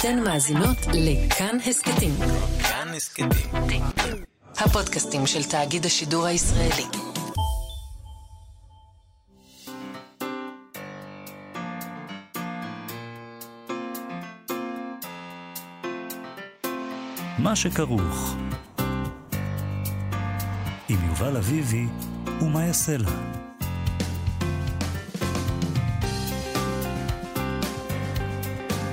אתן מאזינות לכאן הסכתים. כאן הסכתים. הפודקאסטים של תאגיד השידור הישראלי. מה שכרוך. עם יובל אביבי ומה יעשה לה.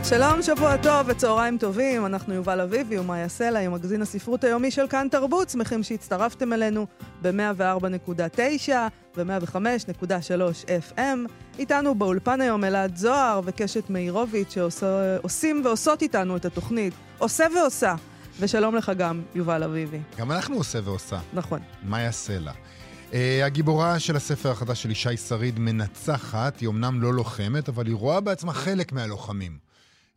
שלום, שבוע טוב וצהריים טובים, אנחנו יובל אביבי ומאיה סלע עם מגזין הספרות היומי של כאן תרבות, שמחים שהצטרפתם אלינו ב-104.9 ו-105.3 FM. איתנו באולפן היום אלעד זוהר וקשת מאירוביץ' שעושים ועושות איתנו את התוכנית, עושה ועושה. ושלום לך גם, יובל אביבי. גם אנחנו עושה ועושה. נכון. מאיה סלע. Uh, הגיבורה של הספר החדש של ישי שריד מנצחת, היא אמנם לא לוחמת, אבל היא רואה בעצמה חלק מהלוחמים.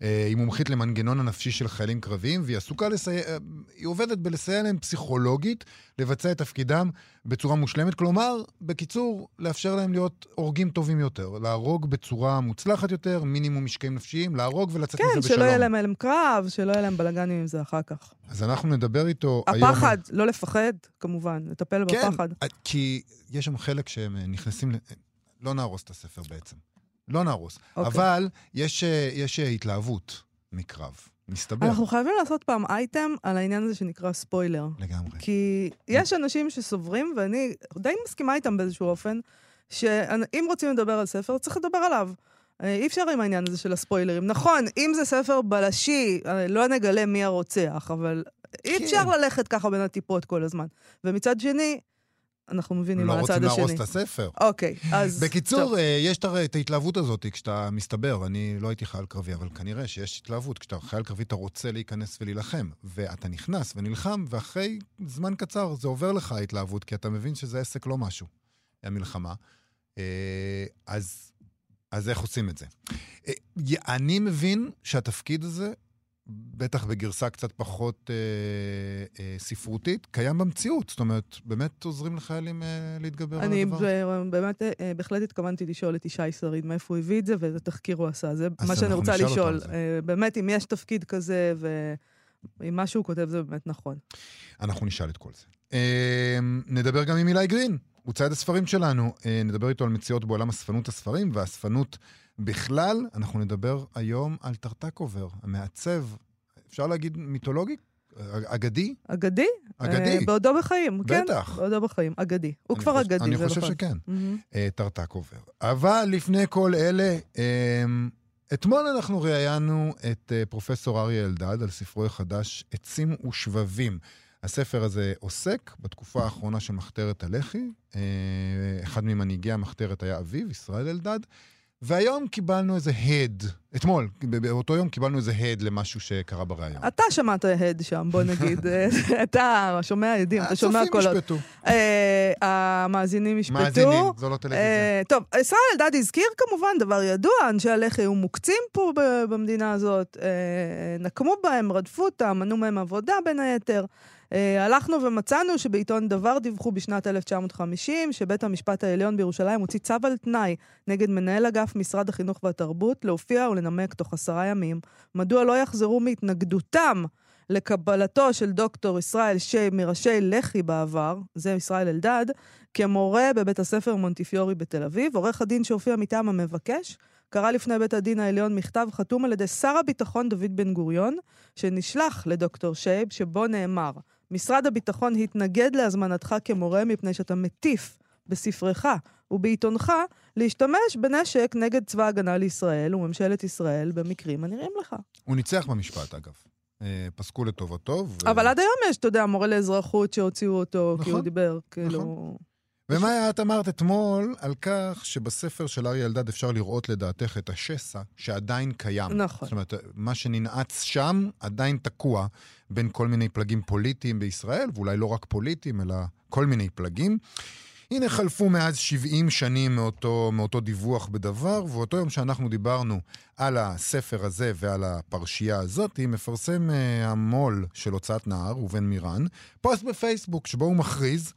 אה, היא מומחית למנגנון הנפשי של חיילים קרביים, והיא עסוקה לסייע, אה, היא עובדת בלסייע להם פסיכולוגית לבצע את תפקידם בצורה מושלמת. כלומר, בקיצור, לאפשר להם להיות הורגים טובים יותר, להרוג בצורה מוצלחת יותר, מינימום משקעים נפשיים, להרוג ולצאת כן, מזה בשלום. כן, שלא יהיה להם הלם קרב, שלא יהיה להם בלאגנים עם זה אחר כך. אז אנחנו נדבר איתו הפחד, היום... הפחד, לא לפחד, כמובן, לטפל כן, בפחד. כן, כי יש שם חלק שהם נכנסים, לא נהרוס את הספר בעצם. לא נהרוס. Okay. אוקיי. אבל יש, אה, יש אה, התלהבות מקרב. מסתבר. אנחנו חייבים לעשות פעם אייטם על העניין הזה שנקרא ספוילר. לגמרי. כי יש אנשים שסוברים, ואני די מסכימה איתם באיזשהו אופן, שאם רוצים לדבר על ספר, צריך לדבר עליו. אה, אי אפשר עם העניין הזה של הספוילרים. נכון, אם זה ספר בלשי, לא נגלה מי הרוצח, אבל כן. אי אפשר ללכת ככה בין הטיפות כל הזמן. ומצד שני, אנחנו מבינים מה הצד השני. לא רוצים להרוס את הספר. אוקיי, אז... בקיצור, טוב. אה, יש את ההתלהבות הזאת כשאתה מסתבר, אני לא הייתי חייל קרבי, אבל כנראה שיש התלהבות. כשאתה חייל קרבי אתה רוצה להיכנס ולהילחם, ואתה נכנס ונלחם, ואחרי זמן קצר זה עובר לך ההתלהבות, כי אתה מבין שזה עסק לא משהו, המלחמה. אה, אז, אז איך עושים את זה? אה, אני מבין שהתפקיד הזה בטח בגרסה קצת פחות אה, אה, ספרותית, קיים במציאות. זאת אומרת, באמת עוזרים לחיילים אה, להתגבר על הדבר הזה. אני באמת, אה, בהחלט התכוונתי לשאול את ישי שריד מאיפה הוא הביא את זה ואיזה תחקיר הוא עשה. זה מה שאני רוצה לשאול. אה, באמת, אם יש תפקיד כזה ואם מה שהוא כותב זה באמת נכון. אנחנו נשאל את כל זה. אה, נדבר גם עם אילי גרין, הוא צייד הספרים שלנו. אה, נדבר איתו על מציאות בעולם אספנות הספרים והאספנות... בכלל, אנחנו נדבר היום על טרטקובר, המעצב, אפשר להגיד מיתולוגי? אגדי? אגדי? אגדי. אה, בעודו בחיים, כן. בטח. בעודו בחיים, אגדי. הוא כבר אגדי, אני חושב נכון. שכן. Mm-hmm. אה, טרטקובר. אבל לפני כל אלה, אה, אתמול אנחנו ראיינו את אה, פרופסור אריה אלדד על ספרו החדש, עצים ושבבים. הספר הזה עוסק בתקופה האחרונה של מחתרת הלח"י. אחד ממנהיגי המחתרת היה אביו, ישראל אלדד. והיום קיבלנו איזה הד, אתמול, באותו יום קיבלנו איזה הד למשהו שקרה בריאיון. אתה שמעת הד שם, בוא נגיד. אתה שומע עדים, אתה שומע קולות. הצופים ישפטו. אה, המאזינים ישפטו. מאזינים, זו לא טלוויזיה. אה, טוב, ישראל אלדד הזכיר כמובן דבר ידוע, אנשי הלח"י היו מוקצים פה במדינה הזאת, אה, נקמו בהם, רדפו אותם, מנעו מהם עבודה בין היתר. Uh, הלכנו ומצאנו שבעיתון דבר דיווחו בשנת 1950 שבית המשפט העליון בירושלים הוציא צו על תנאי נגד מנהל אגף משרד החינוך והתרבות להופיע ולנמק תוך עשרה ימים מדוע לא יחזרו מהתנגדותם לקבלתו של דוקטור ישראל שי מראשי לח"י בעבר, זה ישראל אלדד, כמורה בבית הספר מונטיפיורי בתל אביב. עורך הדין שהופיע מטעם המבקש קרא לפני בית הדין העליון מכתב חתום על ידי שר הביטחון דוד בן גוריון, שנשלח לדוקטור שייב, שבו נאמר משרד הביטחון התנגד להזמנתך כמורה מפני שאתה מטיף בספרך ובעיתונך להשתמש בנשק נגד צבא ההגנה לישראל וממשלת ישראל במקרים הנראים לך. הוא ניצח במשפט, אגב. אה, פסקו לטובתו. ו... אבל עד היום יש, אתה יודע, מורה לאזרחות שהוציאו אותו, נכון, כי הוא נכון, דיבר, כאילו... נכון. ומה את אמרת אתמול על כך שבספר של אריה אלדד אפשר לראות לדעתך את השסע שעדיין קיים. נכון. זאת אומרת, מה שננעץ שם עדיין תקוע בין כל מיני פלגים פוליטיים בישראל, ואולי לא רק פוליטיים, אלא כל מיני פלגים. הנה חלפו מאז 70 שנים מאותו, מאותו דיווח בדבר, ואותו יום שאנחנו דיברנו על הספר הזה ועל הפרשייה הזאת, מפרסם uh, המו"ל של הוצאת נהר, ראובן מירן, פוסט בפייסבוק שבו הוא מכריז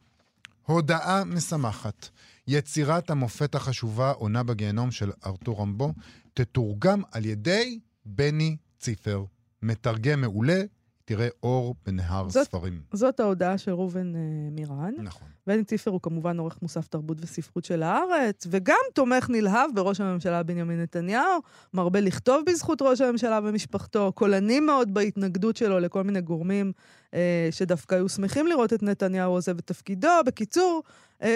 הודעה משמחת. יצירת המופת החשובה, עונה בגיהנום של ארתור רמבו, תתורגם על ידי בני ציפר מתרגם מעולה, תראה אור בנהר זאת- ספרים. זאת ההודעה של ראובן אה, מירן. נכון. בני ציפר הוא כמובן עורך מוסף תרבות וספרות של הארץ, וגם תומך נלהב בראש הממשלה בנימין נתניהו, מרבה לכתוב בזכות ראש הממשלה ומשפחתו, קולני מאוד בהתנגדות שלו לכל מיני גורמים אה, שדווקא היו שמחים לראות את נתניהו עוזב את תפקידו. בקיצור,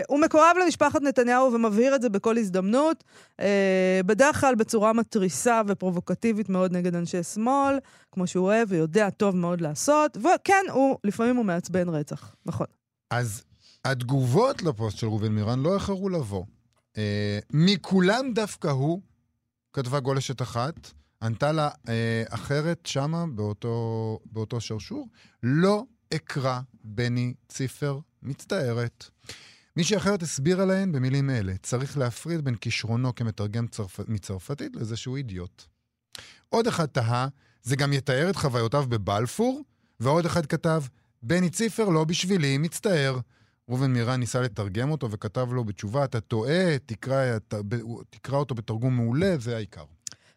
הוא מקורב למשפחת נתניהו ומבהיר את זה בכל הזדמנות, אה, בדרך כלל בצורה מתריסה ופרובוקטיבית מאוד נגד אנשי שמאל, כמו שהוא אוהב ויודע טוב מאוד לעשות, וכן, הוא, לפעמים הוא מעצבן רצח, נכון. אז התגובות לפוסט של ראובן מירן לא איחרו לבוא. אה, מכולם דווקא הוא, כתבה גולשת אחת, ענתה לה אה, אחרת שמה, באותו, באותו שרשור, לא אקרא בני ציפר, מצטערת. מישהי אחרת הסבירה להן במילים אלה, צריך להפריד בין כישרונו כמתרגם צרפ... מצרפתית לזה שהוא אידיוט. עוד אחד תהה, זה גם יתאר את חוויותיו בבלפור, ועוד אחד כתב, בני ציפר לא בשבילי, מצטער. ראובן מירן ניסה לתרגם אותו וכתב לו בתשובה, אתה טועה, תקרא, ת- תקרא אותו בתרגום מעולה, זה העיקר.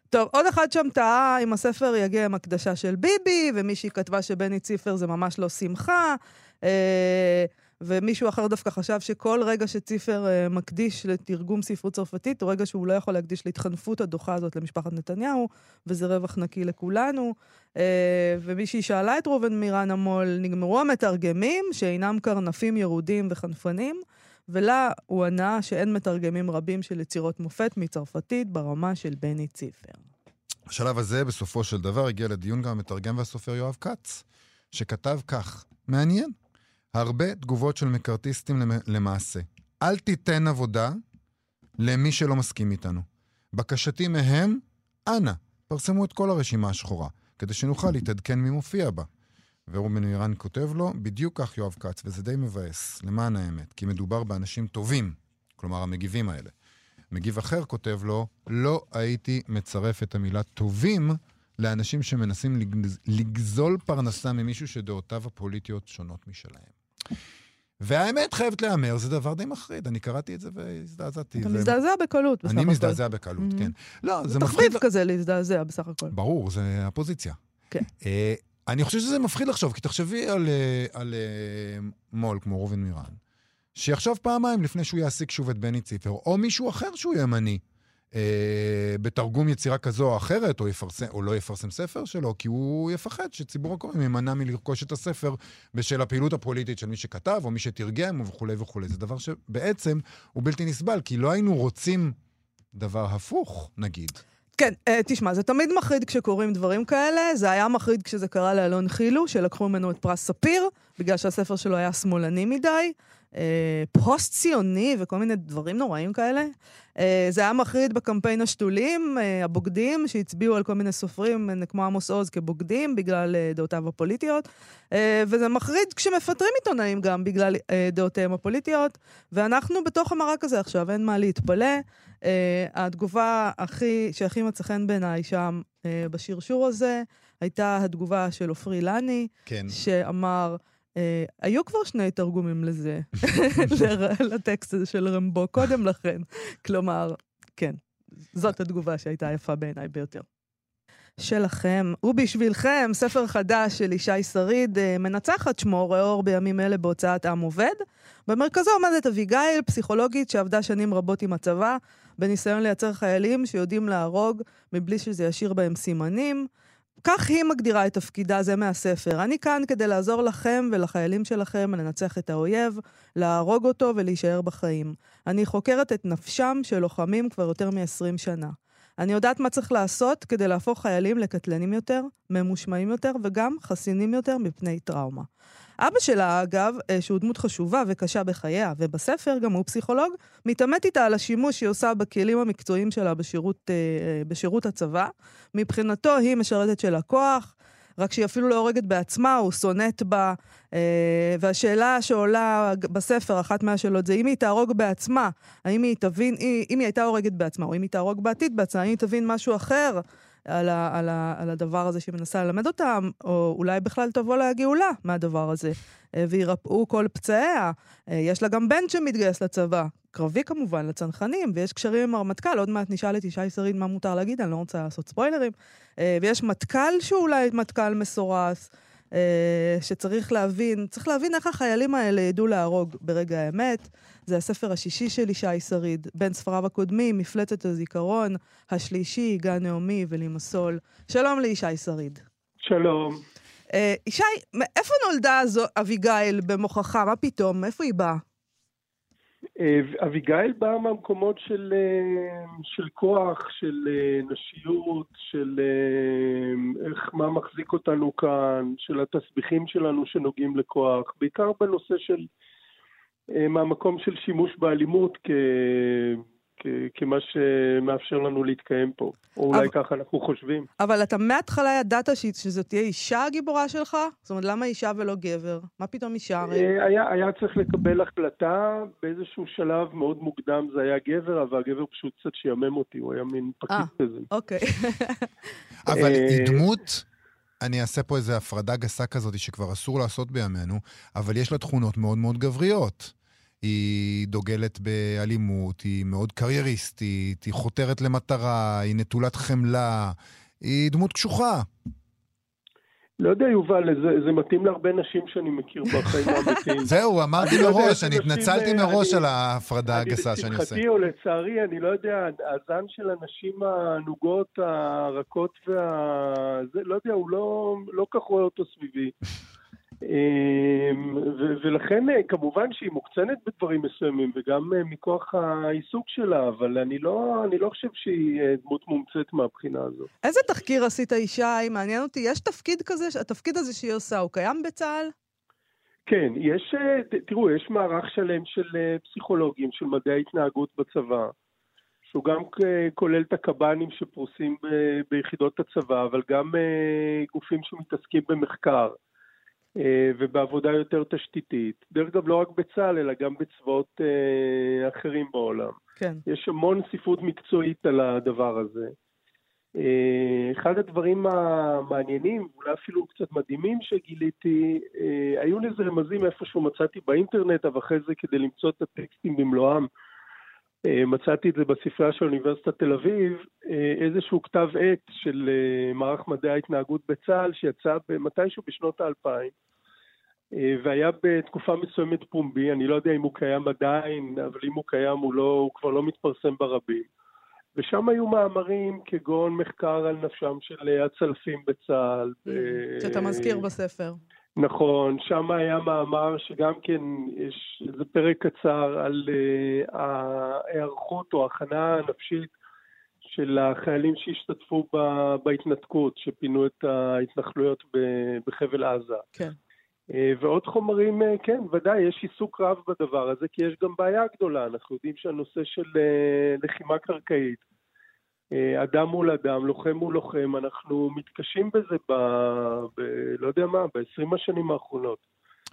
טוב, עוד אחד שם טעה אם הספר יגיע עם הקדשה של ביבי, ומישהי כתבה שבני ציפר זה ממש לא שמחה, אה, ומישהו אחר דווקא חשב שכל רגע שציפר אה, מקדיש לתרגום ספרות צרפתית, הוא רגע שהוא לא יכול להקדיש להתחנפות הדוחה הזאת למשפחת נתניהו, וזה רווח נקי לכולנו. אה, ומישהי שאלה את ראובן מירן המו"ל, נגמרו המתרגמים שאינם קרנפים ירודים וחנפנים? ולה הוא ענה שאין מתרגמים רבים של יצירות מופת מצרפתית ברמה של בני ציפר. בשלב הזה, בסופו של דבר, הגיע לדיון גם המתרגם והסופר יואב כץ, שכתב כך, מעניין, הרבה תגובות של מקארתיסטים למ- למעשה. אל תיתן עבודה למי שלא מסכים איתנו. בקשתי מהם, אנא, פרסמו את כל הרשימה השחורה, כדי שנוכל להתעדכן מי מופיע בה. ורובין מירן כותב לו, בדיוק כך יואב כץ, וזה די מבאס, למען האמת, כי מדובר באנשים טובים, כלומר המגיבים האלה. מגיב אחר כותב לו, לא הייתי מצרף את המילה טובים לאנשים שמנסים לגז- לגזול פרנסה ממישהו שדעותיו הפוליטיות שונות משלהם. והאמת חייבת להיאמר, זה דבר די מחריד. אני קראתי את זה והזדעזעתי. אתה מזדעזע בקלות, בסך אני הכל. מזדעזע בקלות, Mhm. כן. לא, זה מפחיד... תחביב כזה להזדעזע בסך הכל. ברור, זה הפוזיציה. כן. אה, אני חושב שזה מפחיד לחשוב, כי תחשבי על, אה, אה, מו"ל כמו ראובן מירן, שיחשוב פעמיים לפני שהוא יעסיק שוב את בני ציפר, או מישהו אחר שהוא ימני, אה, בתרגום יצירה כזו או אחרת, או, יפרסם, או לא יפרסם ספר שלו, כי הוא יפחד שציבור הקוראים יימנע מלרכוש את הספר בשל הפעילות הפוליטית של מי שכתב, או מי שתרגם, וכולי וכולי. זה דבר שבעצם הוא בלתי נסבל, כי לא היינו רוצים דבר הפוך, נגיד. כן, אה, תשמע, זה תמיד מחריד כשקורים דברים כאלה. זה היה מחריד כשזה קרה לאלון חילו, שלקחו ממנו את פרס ספיר, בגלל שהספר שלו היה שמאלני מדי, אה, פוסט-ציוני וכל מיני דברים נוראים כאלה. אה, זה היה מחריד בקמפיין השתולים, אה, הבוגדים, שהצביעו על כל מיני סופרים אה, כמו עמוס עוז כבוגדים בגלל אה, דעותיו הפוליטיות. אה, וזה מחריד כשמפטרים עיתונאים גם בגלל אה, דעותיהם הפוליטיות. ואנחנו בתוך המרק הזה עכשיו, אין מה להתפלא. Uh, התגובה הכי, שהכי מצא חן בעיניי שם uh, בשרשור הזה, הייתה התגובה של עופרי לני, כן. שאמר, היו כבר שני תרגומים לזה, לטקסט הזה של רמבו קודם לכן. כלומר, כן, זאת התגובה שהייתה יפה בעיניי ביותר. שלכם, ובשבילכם, ספר חדש של ישי שריד, אה, מנצחת שמו, רואה אור בימים אלה בהוצאת עם עובד. במרכזו עומדת אביגיל, פסיכולוגית שעבדה שנים רבות עם הצבא, בניסיון לייצר חיילים שיודעים להרוג מבלי שזה ישאיר בהם סימנים. כך היא מגדירה את תפקידה זה מהספר. אני כאן כדי לעזור לכם ולחיילים שלכם לנצח את האויב, להרוג אותו ולהישאר בחיים. אני חוקרת את נפשם של לוחמים כבר יותר מ-20 שנה. אני יודעת מה צריך לעשות כדי להפוך חיילים לקטלנים יותר, ממושמעים יותר וגם חסינים יותר מפני טראומה. אבא שלה, אגב, אה, שהוא דמות חשובה וקשה בחייה, ובספר גם הוא פסיכולוג, מתעמת איתה על השימוש שהיא עושה בכלים המקצועיים שלה בשירות, אה, אה, בשירות הצבא. מבחינתו היא משרתת של הכוח, רק שהיא אפילו לא הורגת בעצמה, הוא שונאת בה. אה, והשאלה שעולה בספר, אחת מהשאלות, זה אם היא תהרוג בעצמה, האם היא תבין, אם היא הייתה הורגת בעצמה, או אם היא תהרוג בעתיד בעצמה, האם היא תבין משהו אחר על, ה, על, ה, על הדבר הזה שהיא מנסה ללמד אותם, או אולי בכלל תבוא לה גאולה מהדבר הזה, אה, וירפאו כל פצעיה. אה, יש לה גם בן שמתגייס לצבא, קרבי כמובן, לצנחנים, ויש קשרים עם הרמטכ"ל, עוד מעט נשאל את ישי שריד מה מותר להגיד, אני לא רוצה לעשות ספוילרים. אה, ויש מטכ"ל שהוא אולי מטכ"ל מסורס. שצריך להבין, צריך להבין איך החיילים האלה ידעו להרוג ברגע האמת. זה הספר השישי של ישי שריד, בין ספריו הקודמים, מפלצת הזיכרון, השלישי, גן נעמי ולימסול. שלום לישי שריד. שלום. Uh, ישי, מאיפה נולדה זו אביגיל במוחך? מה פתאום? מאיפה היא באה? אה, אביגיל באה מהמקומות של, אה, של כוח, של נשיות, של איך, מה מחזיק אותנו כאן, של התסביכים שלנו שנוגעים לכוח, בעיקר בנושא של אה, מהמקום של שימוש באלימות כ... כ... כמה שמאפשר לנו להתקיים פה. או אולי אבל... ככה אנחנו חושבים. אבל אתה מההתחלה ידעת ש... שזאת תהיה אישה הגיבורה שלך? זאת אומרת, למה אישה ולא גבר? מה פתאום אישה הרי? אה, היה, היה צריך לקבל החלטה, באיזשהו שלב מאוד מוקדם זה היה גבר, אבל הגבר פשוט קצת שיאמם אותי, הוא היה מין פקיד אה, כזה. אוקיי. אבל היא דמות... אני אעשה פה איזו הפרדה גסה כזאת שכבר אסור לעשות בימינו, אבל יש לה תכונות מאוד מאוד גבריות. היא דוגלת באלימות, היא מאוד קרייריסטית, היא חותרת למטרה, היא נטולת חמלה, היא דמות קשוחה. לא יודע, יובל, זה, זה מתאים להרבה נשים שאני מכיר בחיים האמיתיים. זהו, אמרתי לא מראש, אני התנצלתי מראש על ההפרדה הגסה שאני עושה. לשמחתי או לצערי, אני לא יודע, הזן של הנשים הענוגות, הרכות וה... זה, לא יודע, הוא לא, לא כך רואה אותו סביבי. אמ, ולכן אה, כמובן שהיא מוקצנת בדברים מסוימים, וגם אה, מכוח העיסוק שלה, אבל אני לא, אני לא חושב שהיא אה, דמות מומצאת מהבחינה הזאת. איזה תחקיר עשית ישי? מעניין אותי, יש תפקיד כזה, התפקיד הזה שהיא עושה, הוא קיים בצה"ל? כן, יש, תראו, יש מערך שלם של פסיכולוגים, של מדעי התנהגות בצבא, שהוא גם כולל את הקב"נים שפרוסים ביחידות הצבא, אבל גם גופים שמתעסקים במחקר. אה, ובעבודה יותר תשתיתית. דרך אגב, לא רק בצה"ל, אלא גם בצבאות אה, אחרים בעולם. כן. יש המון ספרות מקצועית על הדבר הזה. אה, אחד הדברים המעניינים, ואולי אפילו קצת מדהימים שגיליתי, היו לזה רמזים איפשהו מצאתי באינטרנט, אבל אחרי זה כדי למצוא את הטקסטים במלואם, מצאתי את זה בספרייה של אוניברסיטת תל אביב, איזשהו כתב עת של מערך מדעי ההתנהגות בצה"ל שיצא מתישהו בשנות האלפיים. אה, והיה בתקופה מסוימת פומבי, אני לא יודע אם הוא קיים עדיין, אבל אם הוא קיים הוא, לא, הוא כבר לא מתפרסם ברבים. ושם היו מאמרים כגון מחקר על נפשם של הצלפים בצה"ל. Mm, שאתה מזכיר בספר. נכון, שם היה מאמר שגם כן יש איזה פרק קצר על uh, ההיערכות או ההכנה הנפשית של החיילים שהשתתפו בהתנתקות, שפינו את ההתנחלויות בחבל עזה. כן. אה, ועוד חומרים, אה, כן, ודאי, יש עיסוק רב בדבר הזה, כי יש גם בעיה גדולה. אנחנו יודעים שהנושא של אה, לחימה קרקעית, אדם מול אדם, לוחם מול לוחם, אנחנו מתקשים בזה ב... ב לא יודע מה, ב-20 השנים האחרונות.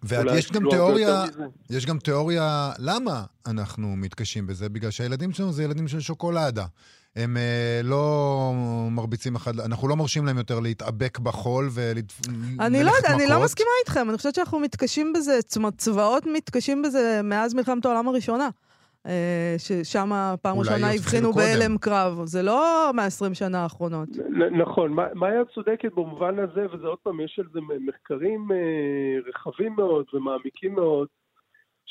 ויש גם תיאוריה, יש גם תיאוריה למה אנחנו מתקשים בזה, בגלל שהילדים שלנו זה ילדים של שוקולדה. הם uh, לא מרביצים אחד, אנחנו לא מרשים להם יותר להתאבק בחול מכות. אני לא יודעת, אני לא מסכימה איתכם, אני חושבת שאנחנו מתקשים בזה, זאת אומרת, צבאות מתקשים בזה מאז מלחמת העולם הראשונה. אה, ששם פעם ראשונה הבחינו בהלם קרב. זה לא מה-20 שנה האחרונות. נכון, מאיה צודקת במובן הזה, וזה עוד פעם, יש על זה מחקרים אה, רחבים מאוד ומעמיקים מאוד.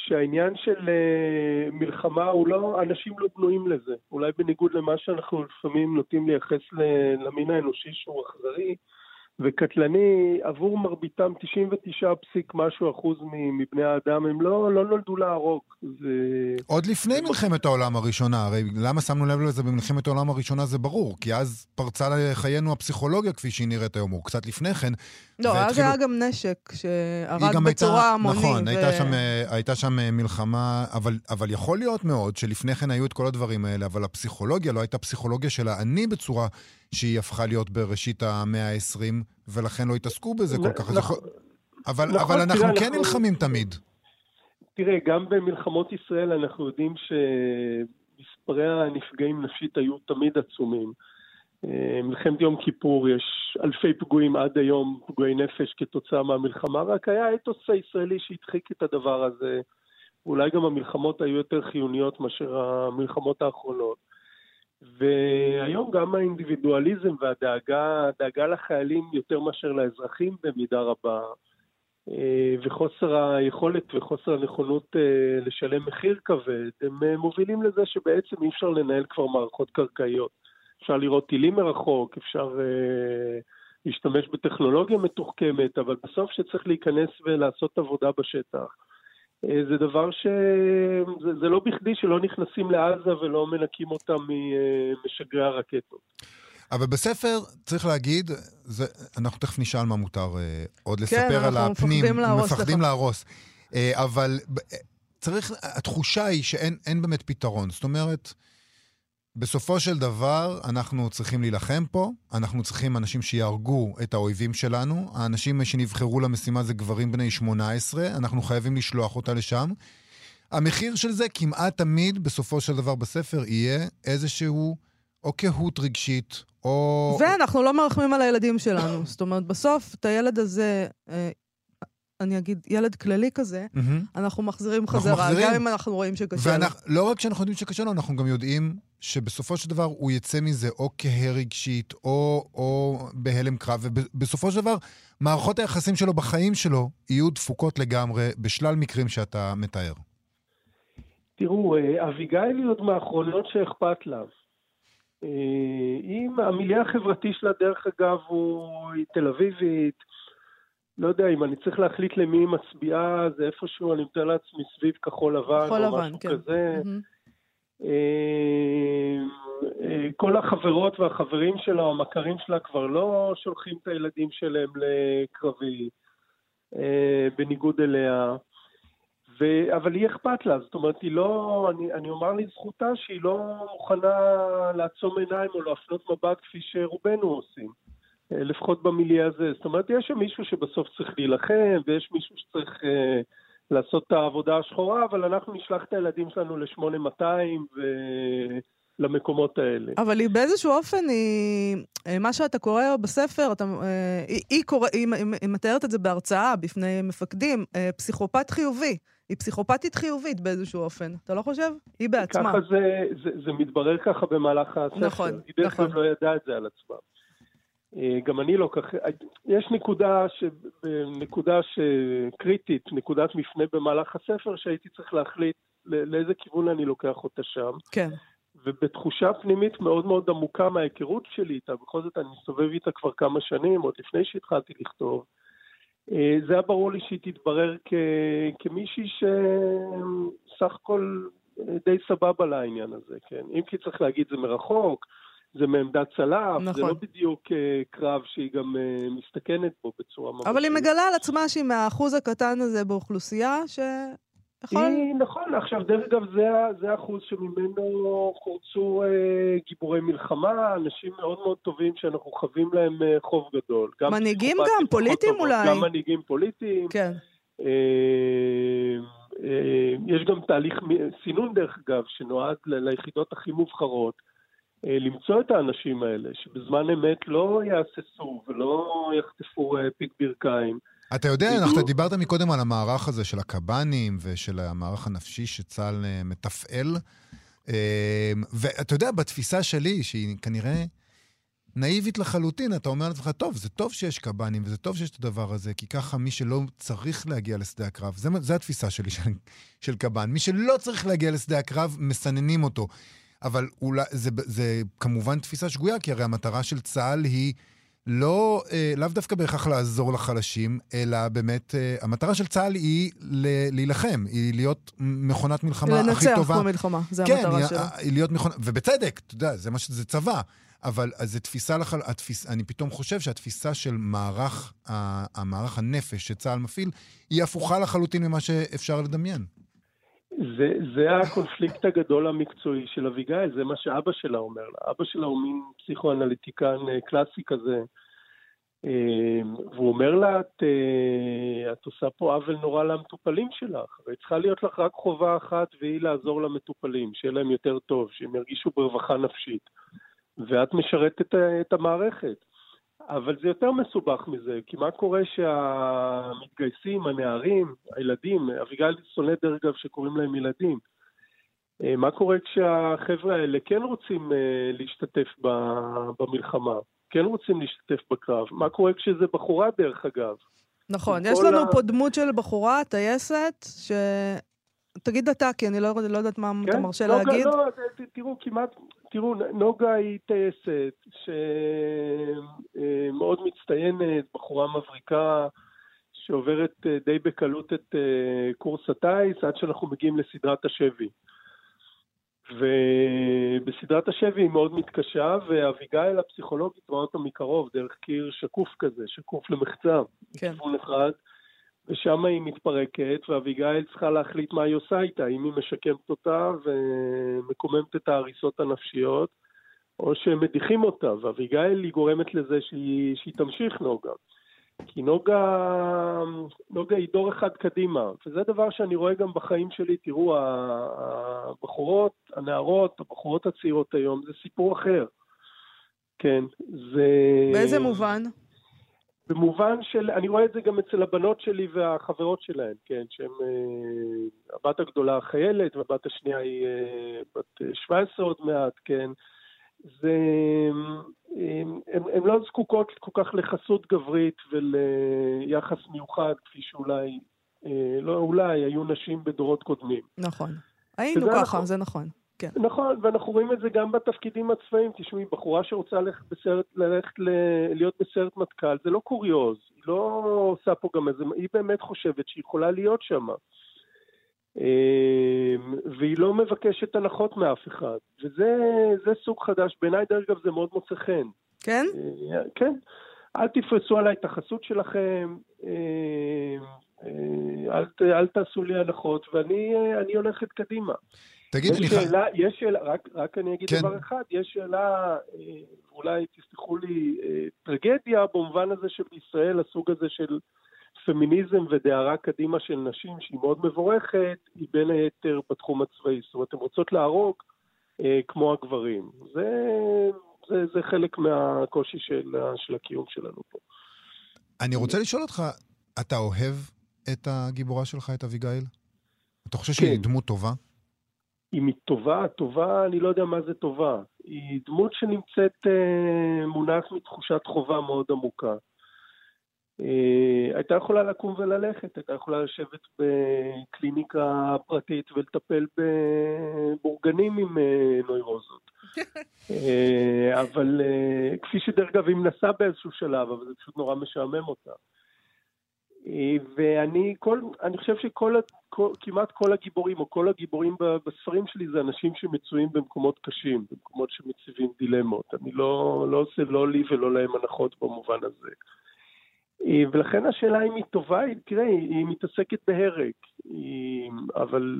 שהעניין של uh, מלחמה הוא לא, אנשים לא בנויים לזה. אולי בניגוד למה שאנחנו לפעמים נוטים לייחס למין האנושי שהוא אכזרי, וקטלני, עבור מרביתם 99 פסיק משהו אחוז מבני האדם, הם לא, לא נולדו להרוג. זה... עוד לפני מלחמת העולם הראשונה, הרי למה שמנו לב לזה במלחמת העולם הראשונה זה ברור, כי אז פרצה לחיינו הפסיכולוגיה כפי שהיא נראית היום, או קצת לפני כן. לא, והתחילו... אז היה גם נשק שהרג בצורה המונית. נכון, ו... הייתה, שם, הייתה שם מלחמה, אבל, אבל יכול להיות מאוד שלפני כן היו את כל הדברים האלה, אבל הפסיכולוגיה לא הייתה פסיכולוגיה של האני בצורה שהיא הפכה להיות בראשית המאה ה-20, ולכן לא התעסקו בזה כל כך. נכון, אבל, נכון, אבל אנחנו תראה, כן אנחנו... נלחמים תמיד. תראה, גם במלחמות ישראל אנחנו יודעים שמספרי הנפגעים נפשית היו תמיד עצומים. אה, מלחמת יום כיפור, יש אלפי פיגועים עד היום, פיגועי נפש כתוצאה מהמלחמה, רק היה האתוס הישראלי שהדחיק את הדבר הזה. אולי גם המלחמות היו יותר חיוניות מאשר המלחמות האחרונות. והיום גם האינדיבידואליזם והדאגה לחיילים יותר מאשר לאזרחים במידה רבה, אה, וחוסר היכולת וחוסר הנכונות אה, לשלם מחיר כבד, הם אה, מובילים לזה שבעצם אי אפשר לנהל כבר מערכות קרקעיות. אפשר לראות טילים מרחוק, אפשר להשתמש בטכנולוגיה מתוחכמת, אבל בסוף שצריך להיכנס ולעשות עבודה בשטח. זה דבר ש... זה, זה לא בכדי שלא נכנסים לעזה ולא מנקים אותם ממשגרי הרקטות. אבל בספר, צריך להגיד, זה, אנחנו תכף נשאל מה מותר אה, עוד כן, לספר על הפנים. כן, אנחנו מפחדים להרוס. מפחדים להרוס. אה, אבל אה, צריך, התחושה היא שאין באמת פתרון. זאת אומרת, בסופו של דבר, אנחנו צריכים להילחם פה, אנחנו צריכים אנשים שיהרגו את האויבים שלנו. האנשים שנבחרו למשימה זה גברים בני 18, אנחנו חייבים לשלוח אותה לשם. המחיר של זה כמעט תמיד, בסופו של דבר בספר, יהיה איזשהו או קהות רגשית, או... ואנחנו לא מרחמים על הילדים שלנו. זאת אומרת, בסוף, את הילד הזה, אה, אני אגיד, ילד כללי כזה, אנחנו מחזירים חזרה, גם אם אנחנו רואים שקשה לו. לא רק שאנחנו יודעים שקשה לו, אנחנו גם יודעים שבסופו של דבר הוא יצא מזה או כהה רגשית, או, או בהלם קרב, ובסופו של דבר, מערכות היחסים שלו בחיים שלו יהיו דפוקות לגמרי בשלל מקרים שאתה מתאר. תראו, אה, אביגיל היא עוד מהאחרונות שאכפת לה. אה, אם המיליה החברתי שלה, דרך אגב, הוא תל אביבית, לא יודע, אם אני צריך להחליט למי היא מצביעה, זה איפשהו, אני מתאר לעצמי, סביב כחול לבן, כחול או לבן, משהו כן. כזה. Mm-hmm. כל החברות והחברים שלה, או המכרים שלה, כבר לא שולחים את הילדים שלהם לקרבי, בניגוד אליה. ו... אבל היא אכפת לה, זאת אומרת, היא לא, אני, אני אומר לזכותה שהיא לא מוכנה לעצום עיניים או להפנות מבט כפי שרובנו עושים, אה, לפחות במיליה הזה. זאת אומרת, יש שם מישהו שבסוף צריך להילחם, ויש מישהו שצריך אה, לעשות את העבודה השחורה, אבל אנחנו נשלח את הילדים שלנו ל-8200 ו... למקומות האלה. אבל היא באיזשהו אופן, היא, אה, מה שאתה קורא בספר, אתה, היא, היא, קורא, היא, היא מתארת את זה בהרצאה בפני מפקדים, פסיכופת חיובי. היא פסיכופתית חיובית באיזשהו אופן, אתה לא חושב? היא בעצמה. ככה זה, זה, זה מתברר ככה במהלך הספר. נכון, היא דרך נכון. לא ידעה את זה על עצמה. אה, גם אני לא ככה, יש נקודה, ש... נקודה שקריטית, נקודת מפנה במהלך הספר, שהייתי צריך להחליט לאיזה כיוון אני לוקח אותה שם. כן. ובתחושה פנימית מאוד מאוד עמוקה מההיכרות שלי איתה, בכל זאת אני מסתובב איתה כבר כמה שנים, עוד לפני שהתחלתי לכתוב, אה, זה היה ברור לי שהיא תתברר כ, כמישהי שסך הכל אה, די סבבה לעניין הזה, כן. אם כי צריך להגיד זה מרחוק, זה מעמדת צלף, נכון. זה לא בדיוק אה, קרב שהיא גם מסתכנת בו בצורה ממש... אבל היא מגלה על עצמה שהיא מהאחוז הקטן הזה באוכלוסייה, ש... נכון? היא, נכון, עכשיו דרך אגב זה, זה אחוז שממנו קורצו אה, גיבורי מלחמה, אנשים מאוד מאוד טובים שאנחנו חבים להם אה, חוב גדול. גם מנהיגים גם, פוליטיים טובות, אולי. גם מנהיגים פוליטיים. כן. אה, אה, יש גם תהליך סינון דרך אגב, שנועד ליחידות הכי מובחרות. אה, למצוא את האנשים האלה, שבזמן אמת לא יהססו ולא יחטפו אה, פיק ברכיים. אתה יודע, אנחנו דיברת מקודם על המערך הזה של הקב"נים ושל המערך הנפשי שצה"ל אה, מתפעל. אה, ואתה יודע, בתפיסה שלי, שהיא כנראה נאיבית לחלוטין, אתה אומר לעצמך, טוב, זה טוב שיש קב"נים וזה טוב שיש את הדבר הזה, כי ככה מי שלא צריך להגיע לשדה הקרב, זה התפיסה שלי של, של קב"ן. מי שלא צריך להגיע לשדה הקרב, מסננים אותו. אבל אולי, זה, זה כמובן תפיסה שגויה, כי הרי המטרה של צה"ל היא... לא, אה, לאו דווקא בהכרח לעזור לחלשים, אלא באמת, אה, המטרה של צה"ל היא ל- להילחם, היא להיות מכונת מלחמה הכי טובה. לנצח במלחמה, זה כן, המטרה היא, שלו. כן, היא להיות מכונה, ובצדק, אתה יודע, זה מה שזה צבא. אבל זו תפיסה, לחל... התפיס... אני פתאום חושב שהתפיסה של מערך, המערך הנפש שצה"ל מפעיל, היא הפוכה לחלוטין ממה שאפשר לדמיין. זה, זה הקונפליקט הגדול המקצועי של אביגיל, זה מה שאבא שלה אומר לה. אבא שלה הוא מין פסיכואנליטיקן אה, קלאסי כזה, אה, והוא אומר לה, את, אה, את עושה פה עוול נורא למטופלים שלך, הרי צריכה להיות לך רק חובה אחת, והיא לעזור למטופלים, שיהיה להם יותר טוב, שהם ירגישו ברווחה נפשית. ואת משרתת את המערכת. אבל זה יותר מסובך מזה, כי מה קורה שהמתגייסים, הנערים, הילדים, אביגיל שונא דרך אגב שקוראים להם ילדים, אה, מה קורה כשהחבר'ה האלה כן רוצים אה, להשתתף במלחמה, כן רוצים להשתתף בקרב? מה קורה כשזה בחורה דרך אגב? נכון, יש לנו ה... פה דמות של בחורה, טייסת, ש... תגיד אתה, כי אני לא, לא יודעת מה כן? אתה מרשה נוגה, להגיד. לא, תראו, כמעט, תראו, נוגה היא טייסת שמאוד אה, מצטיינת, בחורה מבריקה, שעוברת די בקלות את קורס הטיס, עד שאנחנו מגיעים לסדרת השבי. ובסדרת השבי היא מאוד מתקשה, ואביגיל הפסיכולוגית רואה אותה מקרוב, דרך קיר שקוף כזה, שקוף למחצה, כן. בכיוון אחד, ושם היא מתפרקת, ואביגיל צריכה להחליט מה היא עושה איתה, אם היא משקמת אותה ומקוממת את ההריסות הנפשיות, או שהם מדיחים אותה, ואביגיל היא גורמת לזה שהיא, שהיא תמשיך נוגה. כי נוגה, נוגה היא דור אחד קדימה, וזה דבר שאני רואה גם בחיים שלי. תראו, הבחורות, הנערות, הבחורות הצעירות היום, זה סיפור אחר. כן, זה... באיזה מובן? במובן של, אני רואה את זה גם אצל הבנות שלי והחברות שלהן, כן, שהן, אה, הבת הגדולה חיילת, והבת השנייה היא אה, בת 17 עוד מעט, כן. זה, הן לא זקוקות כל כך לחסות גברית וליחס מיוחד, כפי שאולי, אה, לא אולי, היו נשים בדורות קודמים. נכון. היינו ככה, נכון. זה נכון. כן. נכון, ואנחנו רואים את זה גם בתפקידים הצבאיים. תשמעי, בחורה שרוצה ללכת, בסרט, ללכת ל... להיות בסרט מטכ"ל, זה לא קוריוז. היא לא עושה פה גם איזה... היא באמת חושבת שהיא יכולה להיות שם. אמ, והיא לא מבקשת הנחות מאף אחד. וזה סוג חדש, בעיניי דרך אגב זה מאוד מוצא חן. כן? אה, כן. אל תפרסו עליי את החסות שלכם, אמ, אה, אל, אל תעשו לי הנחות, ואני אה, הולכת קדימה. תגיד, יש שאלה, יש שאלה, רק, רק אני אגיד כן. דבר אחד, יש שאלה, אולי תסלחו לי, טרגדיה במובן הזה שבישראל הסוג הזה של פמיניזם ודהרה קדימה של נשים, שהיא מאוד מבורכת, היא בין היתר בתחום הצבאי. זאת אומרת, הן רוצות להרוג אה, כמו הגברים. זה, זה, זה חלק מהקושי של, של הקיום שלנו פה. אני רוצה לשאול אותך, אתה אוהב את הגיבורה שלך, את אביגיל? אתה חושב כן. שהיא דמות טובה? אם היא טובה, טובה, אני לא יודע מה זה טובה. היא דמות שנמצאת אה, מונעת מתחושת חובה מאוד עמוקה. אה, הייתה יכולה לקום וללכת, הייתה יכולה לשבת בקליניקה פרטית ולטפל בבורגנים עם אה, נוירוזות. אה, אבל כפי שדרך אגב היא מנסה באיזשהו שלב, אבל זה פשוט נורא משעמם אותה. ואני כל, אני חושב שכל, כל, כמעט כל הגיבורים, או כל הגיבורים בספרים שלי זה אנשים שמצויים במקומות קשים, במקומות שמציבים דילמות. אני לא, לא עושה לא לי ולא להם הנחות במובן הזה. אה, ולכן השאלה אם היא טובה, תראה, היא מתעסקת בהרג, אבל,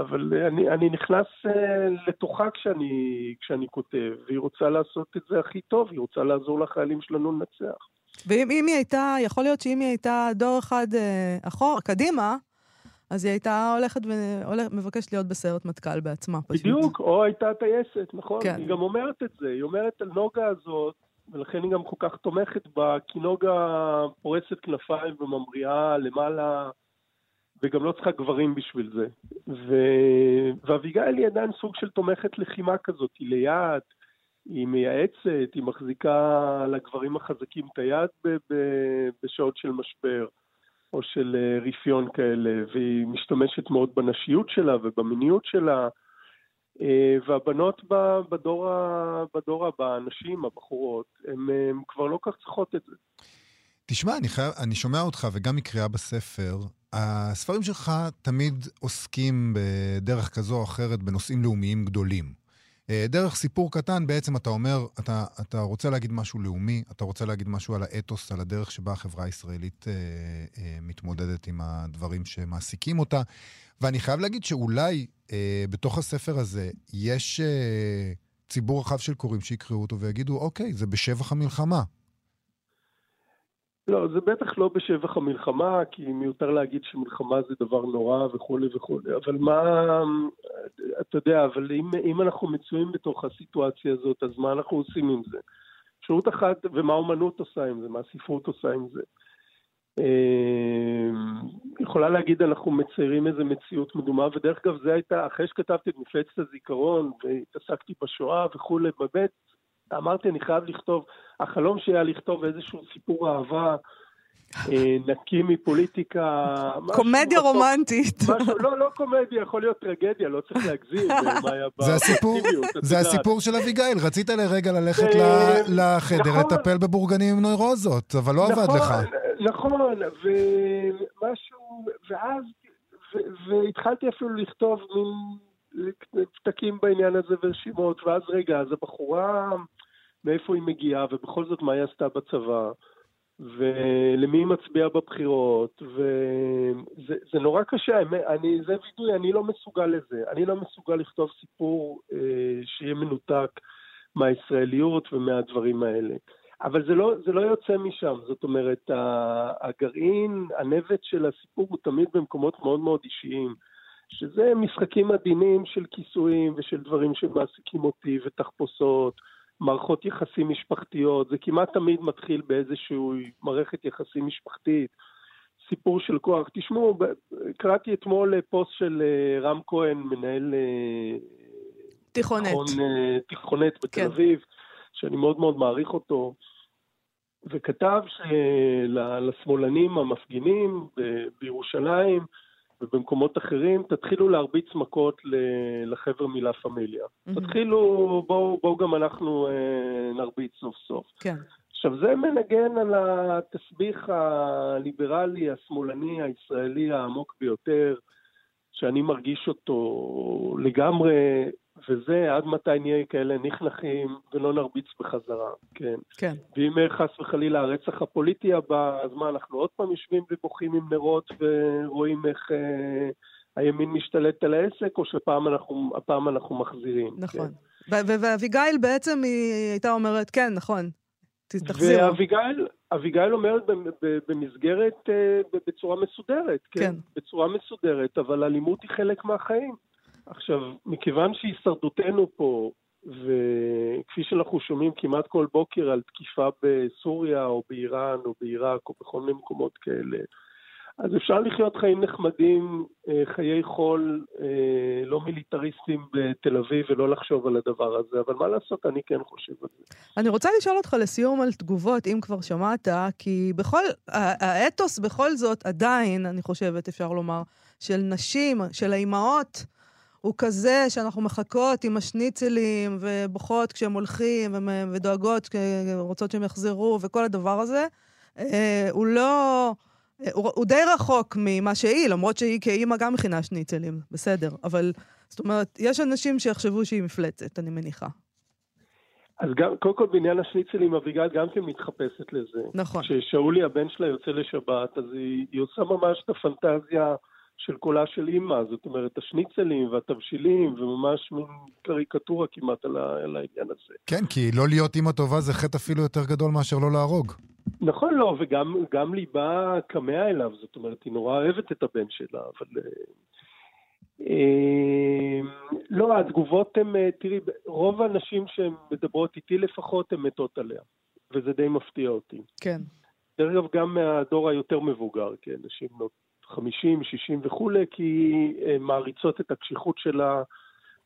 אבל אני, אני נכנס אה, לתוכה כשאני, כשאני כותב, והיא רוצה לעשות את זה הכי טוב, היא רוצה לעזור לחיילים שלנו לנצח. ואם היא הייתה, יכול להיות שאם היא הייתה דור אחד אה, אחור, קדימה, אז היא הייתה הולכת ומבקשת להיות בסיירת מטכ"ל בעצמה. בדיוק, פשוט. או הייתה טייסת, נכון? כן. היא גם אומרת את זה, היא אומרת על נוגה הזאת, ולכן היא גם כל כך תומכת בה, כי נוגה פורסת כנפיים וממריאה למעלה, וגם לא צריכה גברים בשביל זה. ו... ואביגיל היא עדיין סוג של תומכת לחימה כזאת, היא ליד, היא מייעצת, היא מחזיקה לגברים החזקים את היד ב... ב... בשעות של משבר. או של אה, רפיון כאלה, והיא משתמשת מאוד בנשיות שלה ובמיניות שלה, אה, והבנות בדור, בדור הבא, הנשים, הבחורות, הן כבר לא כך צריכות את זה. תשמע, אני, חייב, אני שומע אותך, וגם מקריאה בספר, הספרים שלך תמיד עוסקים בדרך כזו או אחרת בנושאים לאומיים גדולים. אה, דרך סיפור קטן, בעצם אתה אומר, אתה, אתה רוצה להגיד משהו לאומי, אתה רוצה להגיד משהו על האתוס, על הדרך שבה החברה הישראלית אה, אה, מתמודדת עם הדברים שמעסיקים אותה. ואני חייב להגיד שאולי אה, בתוך הספר הזה יש אה, ציבור רחב של קוראים שיקראו אותו ויגידו, אוקיי, זה בשבח המלחמה. לא, זה בטח לא בשבח המלחמה, כי מיותר להגיד שמלחמה זה דבר נורא וכולי וכולי, אבל מה, אתה יודע, אבל אם, אם אנחנו מצויים בתוך הסיטואציה הזאת, אז מה אנחנו עושים עם זה? אפשרות אחת, ומה האומנות עושה עם זה, מה הספרות עושה עם זה. אה, יכולה להגיד, אנחנו מציירים איזו מציאות מדומה, ודרך אגב, זה הייתה, אחרי שכתבתי את מפלצת הזיכרון, והתעסקתי בשואה וכולי, באמת, אמרתי, אני חייב לכתוב, החלום שלי היה לכתוב איזשהו סיפור אהבה אה, נקי מפוליטיקה. קומדיה רומנטית. משהו, לא, לא קומדיה, יכול להיות טרגדיה, לא צריך להגזים. זה הסיפור, זה הסיפור של אביגיל, רצית לרגע ללכת לחדר, נכון. לטפל בבורגנים עם נוירוזות, אבל לא עבד לך. נכון, ומשהו, ואז, והתחלתי אפילו לכתוב מין פתקים בעניין הזה ורשימות, ואז רגע, אז הבחורה, מאיפה היא מגיעה, ובכל זאת מה היא עשתה בצבא. ולמי היא מצביעה בבחירות, וזה נורא קשה, אני, זה וידוי, אני לא מסוגל לזה. אני לא מסוגל לכתוב סיפור אה, שיהיה מנותק מהישראליות ומהדברים האלה. אבל זה לא, זה לא יוצא משם, זאת אומרת, הגרעין, הנבט של הסיפור הוא תמיד במקומות מאוד מאוד אישיים, שזה משחקים עדינים של כיסויים ושל דברים שמעסיקים אותי ותחפושות. מערכות יחסים משפחתיות, זה כמעט תמיד מתחיל באיזושהי מערכת יחסים משפחתית, סיפור של כוח. תשמעו, קראתי אתמול פוסט של אה, רם כהן, מנהל אה, תיכונת, תיכון, אה, תיכונת בתל כן. אביב, שאני מאוד מאוד מעריך אותו, וכתב שלשמאלנים המפגינים בירושלים, ובמקומות אחרים, תתחילו להרביץ מכות לחבר מלה פמיליה. Mm-hmm. תתחילו, בואו בוא גם אנחנו אה, נרביץ סוף סוף. כן. עכשיו, זה מנגן על התסביך הליברלי, השמאלני, הישראלי העמוק ביותר, שאני מרגיש אותו לגמרי וזה עד מתי נהיה כאלה נחנכים ולא נרביץ בחזרה, כן. כן. ואם חס וחלילה הרצח הפוליטי הבא, אז מה, אנחנו עוד פעם יושבים ובוכים עם נרות ורואים איך אה, הימין משתלט על העסק, או שהפעם אנחנו, אנחנו מחזירים. נכון. כן. ואביגיל בעצם היא הייתה אומרת, כן, נכון, תחזירו. ואביגיל אומרת במסגרת, אה, בצורה מסודרת, כן? כן. בצורה מסודרת, אבל אלימות היא חלק מהחיים. עכשיו, מכיוון שהישרדותנו פה, וכפי שאנחנו שומעים כמעט כל בוקר על תקיפה בסוריה או באיראן או בעיראק או בכל מיני מקומות כאלה, אז אפשר לחיות חיים נחמדים, אה, חיי חול, אה, לא מיליטריסטים בתל אביב ולא לחשוב על הדבר הזה, אבל מה לעשות, אני כן חושב על זה. אני רוצה לשאול אותך לסיום על תגובות, אם כבר שמעת, כי בכל, האתוס בכל זאת עדיין, אני חושבת, אפשר לומר, של נשים, של האימהות, הוא כזה שאנחנו מחכות עם השניצלים ובוכות כשהם הולכים ודואגות, רוצות שהם יחזרו וכל הדבר הזה. אה, הוא לא... הוא, הוא די רחוק ממה שהיא, למרות שהיא כאימא גם מכינה שניצלים, בסדר. אבל, זאת אומרת, יש אנשים שיחשבו שהיא מפלצת, אני מניחה. אז גם, קודם כל בעניין השניצלים, אביגל גם כן מתחפשת לזה. נכון. כששאולי הבן שלה יוצא לשבת, אז היא, היא עושה ממש את הפנטזיה של קולה של אימא, זאת אומרת, השניצלים והתבשילים, וממש מין קריקטורה כמעט על, על העניין הזה. כן, כי לא להיות אימא טובה זה חטא אפילו יותר גדול מאשר לא להרוג. נכון, לא, וגם ליבה כמה אליו, זאת אומרת, היא נורא אוהבת את הבן שלה, אבל... אה, אה, לא, התגובות הן, אה, תראי, רוב האנשים שמדברות איתי לפחות, הן מתות עליה, וזה די מפתיע אותי. כן. דרך אגב, גם מהדור היותר מבוגר, כן, נשים 50, 60 וכולי, כי הן מעריצות את הקשיחות שלה,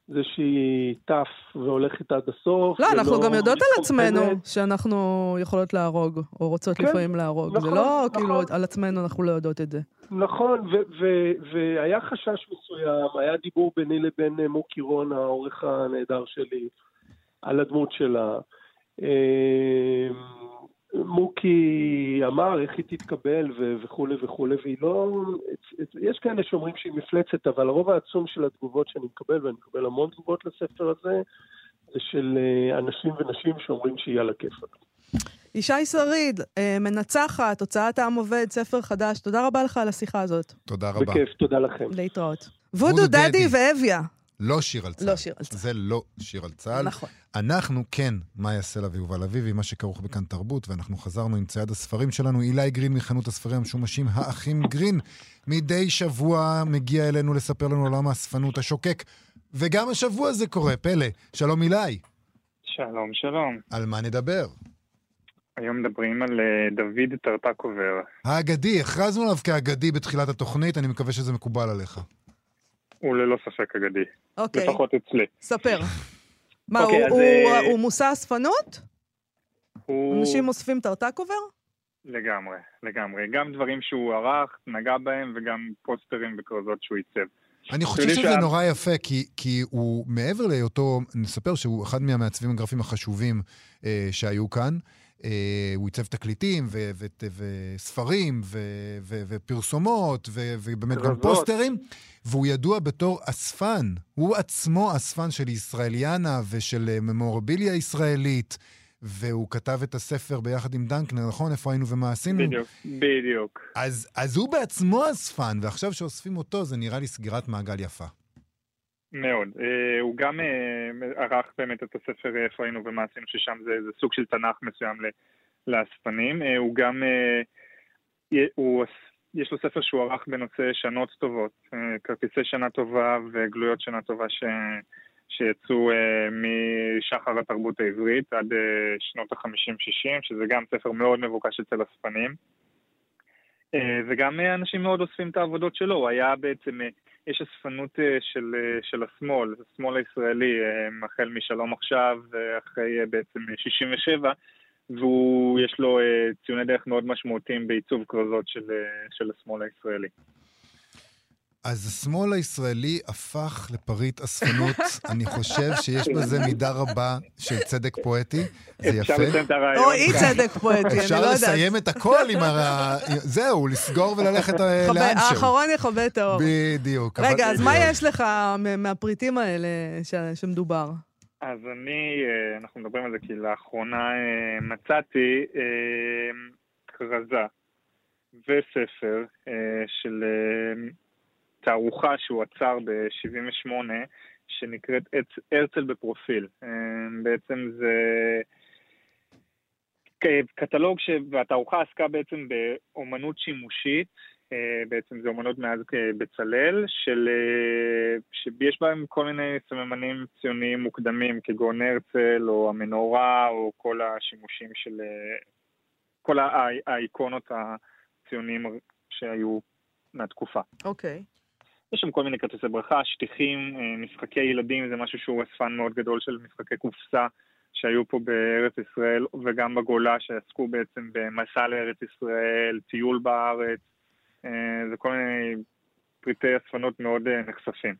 זה שהיא טף והולכת עד הסוף. לא, אנחנו גם יודעות על עצמנו שאנחנו יכולות להרוג, או רוצות כן, לפעמים להרוג. נכון, זה לא נכון. כאילו על עצמנו אנחנו לא יודעות את זה. נכון, והיה חשש מסוים, היה דיבור ביני לבין אה, מוקי רון, העורך הנהדר שלי, על הדמות שלה. מוקי אמר איך היא תתקבל וכולי וכולי, והיא לא... יש כאלה שאומרים שהיא מפלצת, אבל הרוב העצום של התגובות שאני מקבל, ואני מקבל המון תגובות לספר הזה, זה של אה, אנשים ונשים שאומרים שהיא על הכיפאק. ישי שריד, אה, מנצחת, הוצאת העם עובד, ספר חדש, תודה רבה לך על השיחה הזאת. תודה רבה. בכיף, תודה לכם. להתראות. וודו דדי ואביה. לא שיר על צה"ל. לא שיר על צה"ל. זה לא שיר על צה"ל. נכון. אנחנו כן, מאיה סלע ויובל אביבי, מה שכרוך בכאן תרבות, ואנחנו חזרנו עם צייד הספרים שלנו, אילי גרין מחנות הספרים המשומשים, האחים גרין. מדי שבוע מגיע אלינו לספר לנו עולם האספנות השוקק, וגם השבוע זה קורה, פלא. שלום אילי. שלום, שלום. על מה נדבר? היום מדברים על אה, דוד טרטקובר. האגדי, הכרזנו עליו כאגדי בתחילת התוכנית, אני מקווה שזה מקובל עליך. הוא ללא ספק אגדי. אוקיי, לפחות אצלי. ספר. מה, אוקיי, הוא- אז, הוא- אה, הוא מושא אספנות? הוא... אנשים אוספים טרטקובר? לגמרי, לגמרי. גם דברים שהוא ערך, נגע בהם, וגם פוסטרים וכרזות שהוא עיצב. אני חושב שזה שה- נורא יפה, כי, כי הוא, מעבר להיותו, נספר שהוא אחד מהמעצבים הגרפיים החשובים אה, שהיו כאן. אה, הוא עיצב תקליטים ו- ו- וספרים ו- ו- ופרסומות ו- ובאמת גם. פוסטרים, והוא ידוע בתור אספן. הוא עצמו אספן של ישראליאנה ושל אה, ממורביליה ישראלית, והוא כתב את הספר ביחד עם דנקנר, נכון? איפה היינו ומה עשינו? בדיוק, בדיוק. אז, אז הוא בעצמו אספן, ועכשיו שאוספים אותו, זה נראה לי סגירת מעגל יפה. מאוד. אה, הוא גם אה, ערך באמת את הספר אה, איפה היינו ומה עשינו, ששם זה, זה סוג של תנ"ך מסוים לאספנים. הוא גם, הוא, יש לו ספר שהוא ערך בנושא שנות טובות, כרטיסי שנה טובה וגלויות שנה טובה ש, שיצאו אה, משחר התרבות העברית עד שנות ה-50-60, שזה גם ספר מאוד מבוקש אצל אספנים. אה, וגם אנשים מאוד אוספים את העבודות שלו, הוא היה בעצם... יש אספנות אה, של, אה, של השמאל, השמאל הישראלי, אה, החל משלום עכשיו, ואחרי אה, בעצם אה, 67, ויש לו אה, ציוני דרך מאוד משמעותיים בעיצוב כרזות של, של השמאל הישראלי. אז השמאל הישראלי הפך לפריט אספנות. אני חושב שיש בזה מידה רבה של צדק פואטי. זה אפשר יפה. לסיים את הרעיון. או אי צדק פואטי, אני אפשר לא יודעת. לסיים את הכל עם ה... זהו, לסגור וללכת אה, לאנשהו. האחרון יכבה את האור. בדיוק. רגע, אז מה יש לך מהפריטים האלה שמדובר? אז אני, אה, אנחנו מדברים על זה כי לאחרונה אה, מצאתי כרזה וספר של תערוכה שהוא עצר ב-78, שנקראת הרצ- הרצל בפרופיל. אה, בעצם זה קטלוג. והתערוכה עסקה בעצם באומנות שימושית, אה, בעצם זה אומנות מאז בצלאל, של... אה, שיש בהם כל מיני סממנים ציוניים מוקדמים, כגון הרצל, או המנורה, או כל השימושים של... כל הא- האיקונות הציוניים שהיו מהתקופה. אוקיי. יש שם כל מיני כרטיסי ברכה, שטיחים, אה, משחקי ילדים, זה משהו שהוא אספן מאוד גדול של משחקי קופסה שהיו פה בארץ ישראל וגם בגולה שעסקו בעצם במסע לארץ ישראל, טיול בארץ, אה, זה כל מיני פריטי אספנות מאוד אה, נחשפים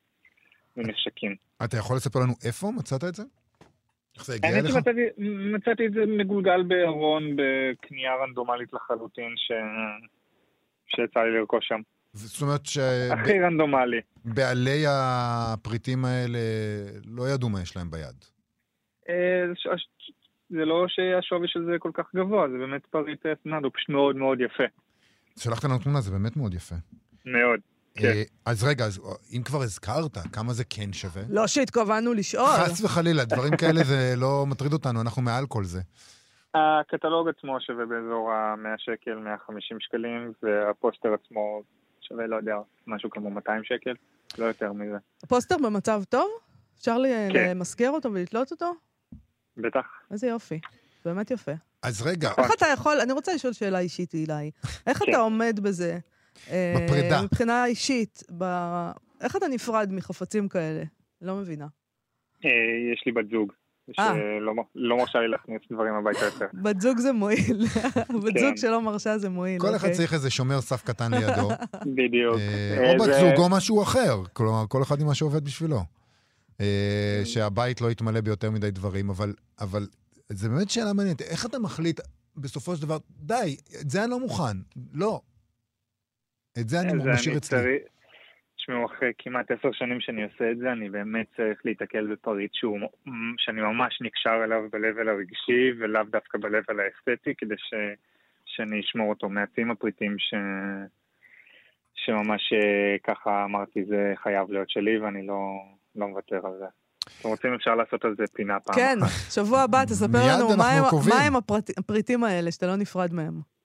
ונחשקים. אתה יכול לספר לנו איפה מצאת את זה? איך זה הגיע אליך? שמצאתי מצאתי את זה מגולגל בארון בקנייה רנדומלית לחלוטין ש... שיצא לי לרכוש שם. זאת אומרת הכי רנדומלי. שבעלי הפריטים האלה לא ידעו מה יש להם ביד. אה, זה ש- לא שהשווי של זה כל כך גבוה, זה באמת פריט אסנד, הוא פשוט מאוד מאוד יפה. שלחת לנו תמונה, זה באמת מאוד יפה. מאוד. כן. אה, אז רגע, אז אם כבר הזכרת, כמה זה כן שווה? לא שהתכוונו לשאול. חס וחלילה, דברים כאלה זה לא מטריד אותנו, אנחנו מעל כל זה. הקטלוג עצמו שווה באזור ה-100 שקל, 150 שקלים, והפוסטר עצמו שווה, לא יודע, משהו כמו 200 שקל, לא יותר מזה. הפוסטר במצב טוב? אפשר לי- כן. למסגר אותו ולתלות אותו? בטח. איזה יופי. באמת יפה. אז רגע, איך אתה יכול, אני רוצה לשאול שאלה אישית, אילי. איך כן. אתה עומד בזה? אה, בפרידה. מבחינה אישית, ב- איך אתה נפרד מחפצים כאלה? לא מבינה. אה, יש לי בת זוג. שלא מ- לא מרשה לי להכניס דברים הביתה יותר. בת זוג זה מועיל. בת כן. זוג שלא מרשה זה מועיל, כל אחד אוקיי. צריך איזה שומר סף קטן לידו, בדיוק. אה, אה, או בת זוג או משהו אחר. כלומר, כל אחד עם מה שעובד בשבילו. אה, שהבית לא יתמלא ביותר מדי דברים, אבל, אבל זה באמת שאלה מעניינת. איך אתה מחליט בסופו של דבר, די, את זה אני לא מוכן. לא. את זה אני משאיר אצלי. תשמעו, אחרי כמעט עשר שנים שאני עושה את זה, אני באמת צריך להיתקל בפריט שהוא, שאני ממש נקשר אליו ב-level הרגשי, ולאו דווקא ב-level האסתטי, כדי ש, שאני אשמור אותו. מעטים הפריטים ש, שממש אה, ככה אמרתי, זה חייב להיות שלי, ואני לא, לא מוותר על זה. אתם רוצים אפשר לעשות על זה פינה פעם כן, אחת. שבוע הבא תספר לנו מה הם- הפריטים האלה, שאתה לא נפרד מהם.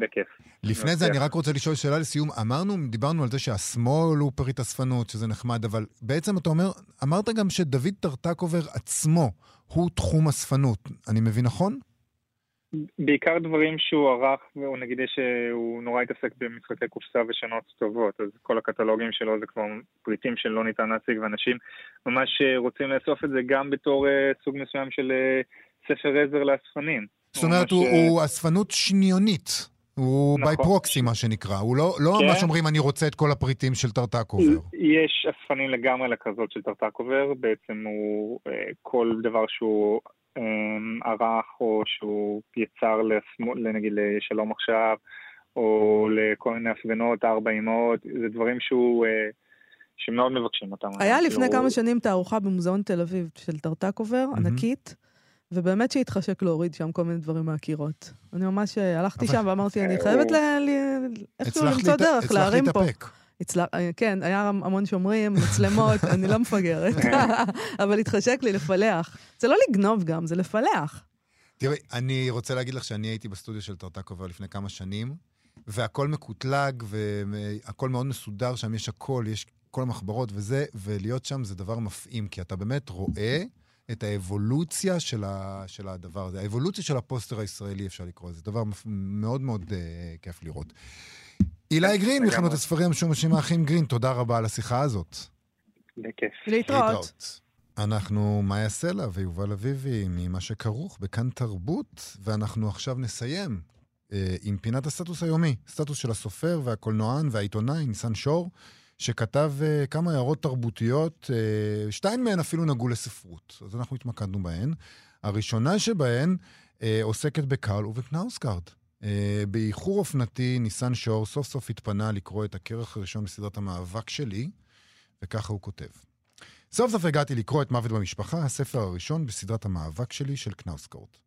בכיף. לפני זה אני רק רוצה לשאול שאלה לסיום. אמרנו, דיברנו על זה שהשמאל הוא פריט אספנות, שזה נחמד, אבל בעצם אתה אומר, אמרת גם שדוד טרטקובר עצמו הוא תחום אספנות. אני מבין נכון? בעיקר דברים שהוא ערך, והוא נגיד שהוא נורא התעסק במשחקי קופסה ושונות טובות, אז כל הקטלוגים שלו זה כבר פריטים שלא ניתן להשיג, ואנשים ממש אה, רוצים לאסוף את זה גם בתור אה, סוג מסוים של אה, ספר עזר לאספנים. זאת אומרת, הוא אספנות שניונית. הוא נכון. by proxy, מה שנקרא. הוא לא, לא כן. ממש אומרים, אני רוצה את כל הפריטים של טרטקובר. יש אספנים לגמרי לכזאת של טרטקובר, בעצם הוא אה, כל דבר שהוא אה, ערך או שהוא יצר לשמאל, נגיד לשלום עכשיו, או לכל מיני הפגנות, ארבע אמהות, זה דברים שהוא, אה, שמאוד מבקשים אותם. היה לפני כאילו, כמה שנים תערוכה במוזיאון תל אביב של טרטקובר. ענקית, ובאמת שהתחשק להוריד שם כל מיני דברים מהקירות. אני ממש אה, הלכתי שם ואמרתי, אני אה, חייבת איכשהו למצוא דרך להרים פה. להתאפק. הצלח... אה, כן, היה המון שומרים, מצלמות, אני לא מפגרת. אבל התחשק לי לפלח. זה לא לגנוב גם, זה לפלח. תראי, אני רוצה להגיד לך שאני הייתי בסטודיו של טרטקובר לפני כמה שנים, והכל מקוטלג, והכל מאוד מסודר, שם יש הכל, יש כל המחברות וזה, ולהיות שם זה דבר מפעים, כי אתה באמת רואה את האבולוציה של, ה, של הדבר הזה. האבולוציה של הפוסטר הישראלי, אפשר לקרוא לזה. דבר מאוד מאוד אה, כיף לראות. אילי גרין. מחנות הספרים המשומשים האחים גרין, תודה רבה על השיחה הזאת. בכיף. להתראות. אנחנו מאיה סלע ויובל אביבי ממה שכרוך בכאן תרבות, ואנחנו עכשיו נסיים אה, עם פינת הסטטוס היומי, סטטוס של הסופר והקולנוען והעיתונאי ניסן שור, שכתב אה, כמה הערות תרבותיות, אה, שתיים מהן אפילו נגעו לספרות, אז אנחנו התמקדנו בהן. הראשונה שבהן אה, עוסקת בקרל אובה קנאוסגארד. אה, באיחור אופנתי, ניסן שור סוף סוף התפנה לקרוא את הכרך הראשון בסדרת המאבק שלי, וככה הוא כותב. סוף סוף הגעתי לקרוא את מוות במשפחה, הספר הראשון בסדרת המאבק שלי של קנאוסגורד.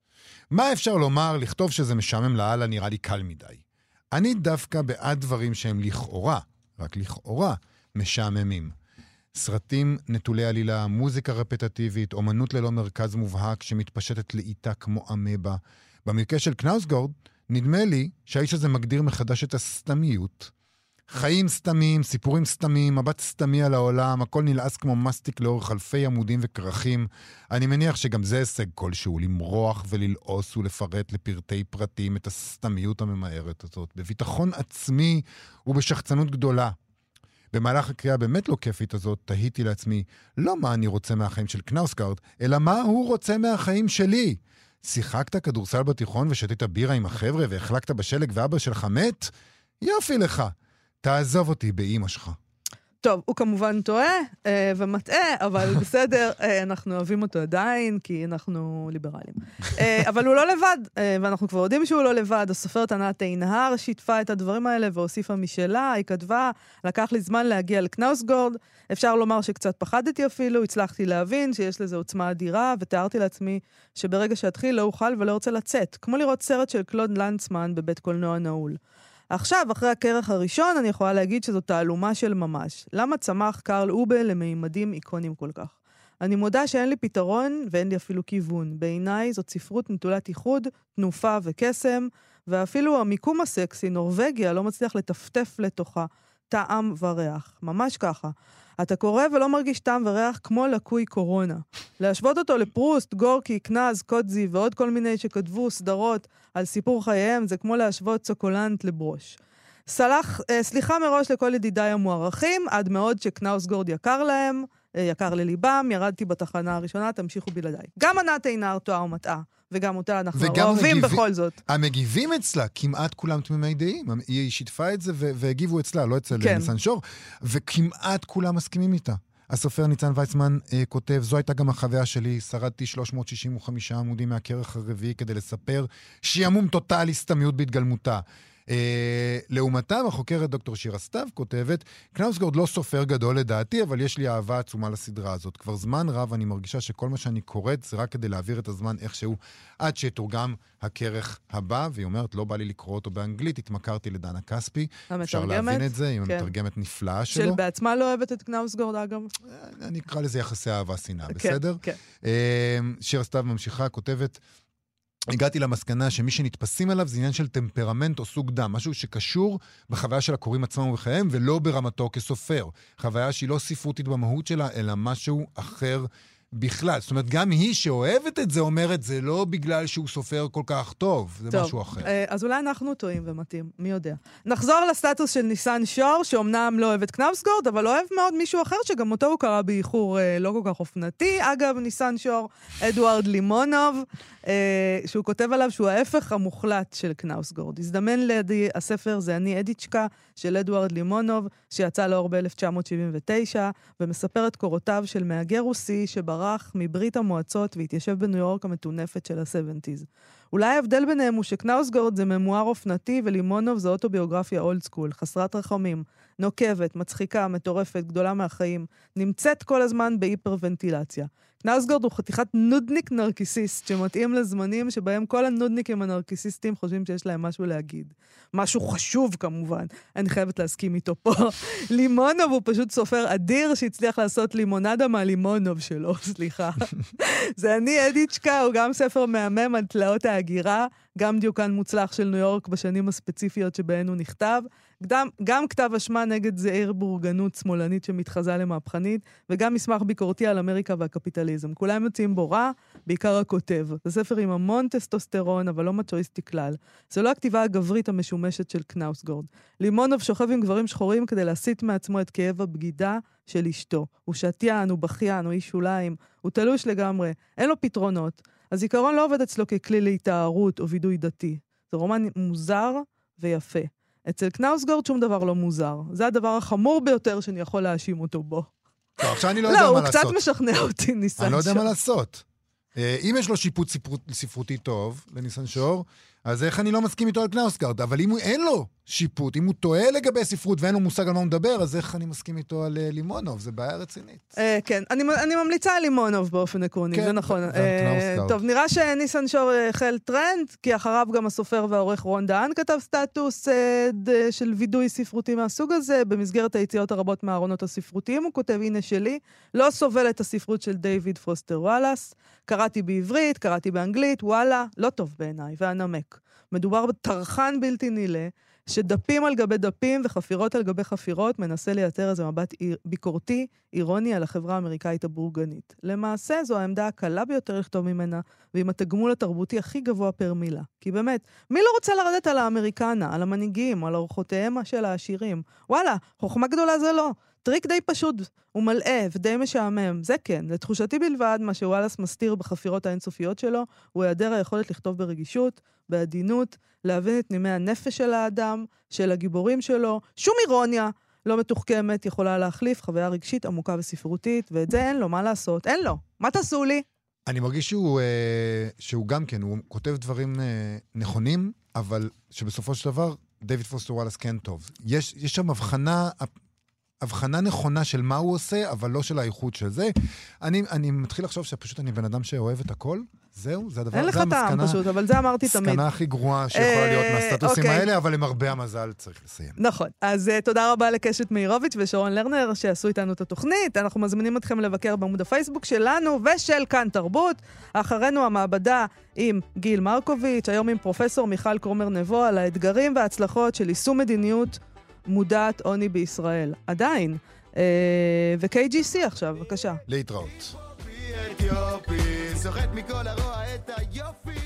מה אפשר לומר, לכתוב שזה משעמם לאללה נראה לי קל מדי. אני דווקא בעד דברים שהם לכאורה, רק לכאורה, משעממים. סרטים נטולי עלילה, מוזיקה רפטטיבית, אומנות ללא מרכז מובהק שמתפשטת לאיטה כמו אמבה. במקרה של קנאוסגורד, נדמה לי שהאיש הזה מגדיר מחדש את הסתמיות. חיים סתמיים, סיפורים סתמיים, מבט סתמי על העולם, הכל נלעס כמו מסטיק לאורך אלפי עמודים וכרכים. אני מניח שגם זה הישג כלשהו, למרוח וללעוס ולפרט לפרטי פרטים את הסתמיות הממהרת הזאת, בביטחון עצמי ובשחצנות גדולה. במהלך הקריאה הבאמת לא כיפית הזאת, תהיתי לעצמי, לא מה אני רוצה מהחיים של קנאוסגארד, אלא מה הוא רוצה מהחיים שלי. שיחקת כדורסל בתיכון ושתית בירה עם החבר'ה והחלקת בשלג ואבא שלך מת? יופי לך. תעזוב אותי באימא שלך. טוב, הוא כמובן טועה אה, ומטעה, אבל בסדר, אה, אנחנו אוהבים אותו עדיין, כי אנחנו ליברלים. אה, אבל הוא לא לבד, אה, ואנחנו כבר יודעים שהוא לא לבד. הסופרת ענת עינהר שיתפה את הדברים האלה והוסיפה משלה, היא כתבה, לקח לי זמן להגיע לקנאוסגורד, אפשר לומר שקצת פחדתי אפילו, הצלחתי להבין שיש לזה עוצמה אדירה, ותיארתי לעצמי שברגע שאתחיל לא אוכל ולא ארצה לצאת, כמו לראות סרט של קלוד לנצמן בבית קולנוע נעול. עכשיו, אחרי הכרך הראשון, אני יכולה להגיד שזו תעלומה של ממש. למה צמח קרל אובל למימדים איקונים כל כך? אני מודה שאין לי פתרון ואין לי אפילו כיוון. בעיניי זאת ספרות נטולת איחוד, תנופה וקסם, ואפילו המיקום הסקסי, נורבגיה, לא מצליח לטפטף לתוכה טעם וריח. ממש ככה. אתה קורא ולא מרגיש טעם וריח כמו לקוי קורונה. להשוות אותו לפרוסט, גורקי, קנז, קודזי ועוד כל מיני שכתבו סדרות על סיפור חייהם, זה כמו להשוות סוקולנט לברוש. סלח, אה, סליחה מראש לכל ידידיי המוערכים, עד מאוד שקנאוסגורד יקר להם, אה, יקר לליבם, ירדתי בתחנה הראשונה, תמשיכו בלעדיי. גם ענת עינר טועה ומטעה, וגם אותה אנחנו וגם אוהבים מגיב- בכל זאת. המגיבים אצלה, כמעט כולם תמימי דעים. היא שיתפה את זה והגיבו אצלה, לא אצל כן. ניסן שור, וכמעט כולם מסכימים איתה. הסופר ניצן ויצמן אה, כותב, זו הייתה גם החוויה שלי, שרדתי 365 עמודים מהכרך הרביעי כדי לספר שעמום טוטאלי סתמיות בהתגלמותה. אה, לעומתם, החוקרת דוקטור שירה סתיו כותבת, קנאוסגורד לא סופר גדול לדעתי, אבל יש לי אהבה עצומה לסדרה הזאת. כבר זמן רב אני מרגישה שכל מה שאני קוראת זה רק כדי להעביר את הזמן איכשהו, עד שיתורגם הכרך הבא, והיא אומרת, לא בא לי לקרוא אותו באנגלית, התמכרתי לדנה כספי. אפשר להבין את זה, עם כן. המתרגמת נפלאה שלו. של בעצמה לא אוהבת את קנאוסגורד, אגב. אני אקרא לזה יחסי אהבה-שנאה, כן, בסדר? כן. אה, שירה סתיו ממשיכה, כותבת, הגעתי למסקנה שמי שנתפסים עליו זה עניין של טמפרמנט או סוג דם, משהו שקשור בחוויה של הקוראים עצמם ובחייהם, ולא ברמתו כסופר. חוויה שהיא לא ספרותית במהות שלה, אלא משהו אחר בכלל. זאת אומרת, גם היא שאוהבת את זה אומרת, זה לא בגלל שהוא סופר כל כך טוב, זה טוב, משהו אחר. אה, אז אולי אנחנו טועים ומתאים, מי יודע. נחזור לסטטוס של ניסן שור, שאומנם לא אוהב את קנאוסגורד, אבל אוהב מאוד מישהו אחר, שגם אותו הוא קרא באיחור אה, לא כל כך אופנתי. אגב, ניסן שור, אדוארד לימונוב, אה, שהוא כותב עליו שהוא ההפך המוחלט של קנאוסגורד. הזדמן לידי הספר זה אני אדיצ'קה של אדוארד לימונוב, שיצא לאור ב-1979, ומספר את קורותיו של מהגר רוסי שברח מברית המועצות והתיישב בניו יורק המטונפת של ה-70's. אולי ההבדל ביניהם הוא שקנאוסגורד זה ממואר אופנתי ולימונוב זה אוטוביוגרפיה old school, חסרת רחמים, נוקבת, מצחיקה, מטורפת, גדולה מהחיים, נמצאת כל הזמן בהיפרוונטילציה. קנאוסגורד הוא חתיכת נודניק נרקיסיסט שמתאים לזמנים שבהם כל הנודניקים הנרקיסיסטים חושבים שיש להם משהו להגיד. משהו חשוב כמובן, אני חייבת להסכים איתו פה. לימונוב הוא פשוט סופר אדיר שהצליח לעשות לימונדה מהלימונוב שלו, סליחה. זה אני אדיצ'קה, הוא גם ספר מהמם על תלאות ההגירה, גם דיוקן מוצלח של ניו יורק בשנים הספציפיות שבהן הוא נכתב, גם, גם כתב אשמה נגד זעיר בורגנות שמאלנית שמתחזה למהפכנית, וגם מסמך ביקורתי על אמריקה והקפיטליזם. כולם יוצאים בו רע, בעיקר הכותב. זה ספר עם המון טסטוסטרון, אבל לא מצ'ואיסטי כלל. זה לא הכתיבה הגברית המשומשת של קנאוסגורד. לימונוב שוכב עם גברים שחורים כדי להסיט מעצמו את כאב הבגידה של אשתו. הוא שתיין, הוא בכיין, הוא איש שוליים, הוא תלוש לגמרי, אין לו פתרונות. הזיכרון לא עובד אצלו ככלי להיטהרות או וידוי דתי. זה רומן מוזר ויפה. אצל קנאוסגורד שום דבר לא מוזר. זה הדבר החמור ביותר שאני יכול להאשים אותו בו. טוב, עכשיו אני לא לא, יודע הוא מה קצת לעשות. משכנע אותי, ניסן אני לא יודע שור. מה לעשות. אה, אם יש לו שיפוט ספרות- ספרותי טוב, לניסן שור, אז איך אני לא מסכים איתו על קנאוסגרד? אבל אם הוא- אין לו שיפוט, אם הוא טועה לגבי ספרות ואין לו מושג על מה הוא מדבר, אז איך אני מסכים איתו על אה, לימונוב? זה בעיה רצינית. אה, כן, אני, אני ממליצה על לימונוב באופן עקרוני, כן, זה נכון. קנאוסגרד. טוב, נראה שניסן שור החל טרנד, כי אחריו גם הסופר והעורך רון דהן כתב סטטוס אה, ד, של וידוי ספרותי מהסוג הזה. במסגרת היציאות הרבות מהארונות הספרותיים, הוא כותב, הנה שלי, לא סובל את הספרות של דיוויד פוסטר וואלאס. קראתי בעברית, קראתי באנגלית, וואלה, לא טוב בעיניי, ואנמק. מדובר בטרחן בלתי נילא, שדפים על גבי דפים וחפירות על גבי חפירות מנסה לייצר איזה מבט איר- ביקורתי, אירוני על החברה האמריקאית הבורגנית. למעשה, זו העמדה הקלה ביותר לכתוב ממנה, ועם התגמול התרבותי הכי גבוה פר מילה. כי באמת, מי לא רוצה לרדת על האמריקנה, על המנהיגים, על אורחותיהם של העשירים? וואלה, חוכמה גדולה זה לא. טריק די פשוט ומלאה ודי משעמם, זה כן. לתחושתי בלבד, מה שוואלאס מסתיר בחפירות האינסופיות שלו, הוא היעדר היכולת לכתוב ברגישות, בעדינות, להבין את נימי הנפש של האדם, של הגיבורים שלו. שום אירוניה לא מתוחכמת יכולה להחליף חוויה רגשית עמוקה וספרותית, ואת זה אין לו, מה לעשות? אין לו. מה תעשו לי? אני מרגיש שהוא, אה, שהוא גם כן, הוא כותב דברים אה, נכונים, אבל שבסופו של דבר, דיוויד פוסטר וואלאס כן טוב. יש, יש שם הבחנה, הבחנה נכונה של מה הוא עושה, אבל לא של האיכות של זה. אני, אני מתחיל לחשוב שפשוט אני בן אדם שאוהב את הכל, זהו, זה הדבר, אין לך זה טעם המסקנה, פשוט, אבל זה אמרתי תמיד. המסקנה הכי גרועה שיכולה להיות אה, מהסטטוסים אוקיי. האלה, אבל למרבה המזל צריך לסיים. נכון. אז uh, תודה רבה לקשת מאירוביץ' ושרון לרנר שעשו איתנו את התוכנית. אנחנו מזמינים אתכם לבקר בעמוד הפייסבוק שלנו ושל כאן תרבות. אחרינו המעבדה עם גיל מרקוביץ', היום עם פרופסור מיכל קרומר נבו על האתגרים וההצלחות של יישום מדיניות מודעת עוני בישראל. עדיין. Uh, ו-KGC עכשיו, בבקשה. להתראות. אתיופי, סוחט מכל הרוע את היופי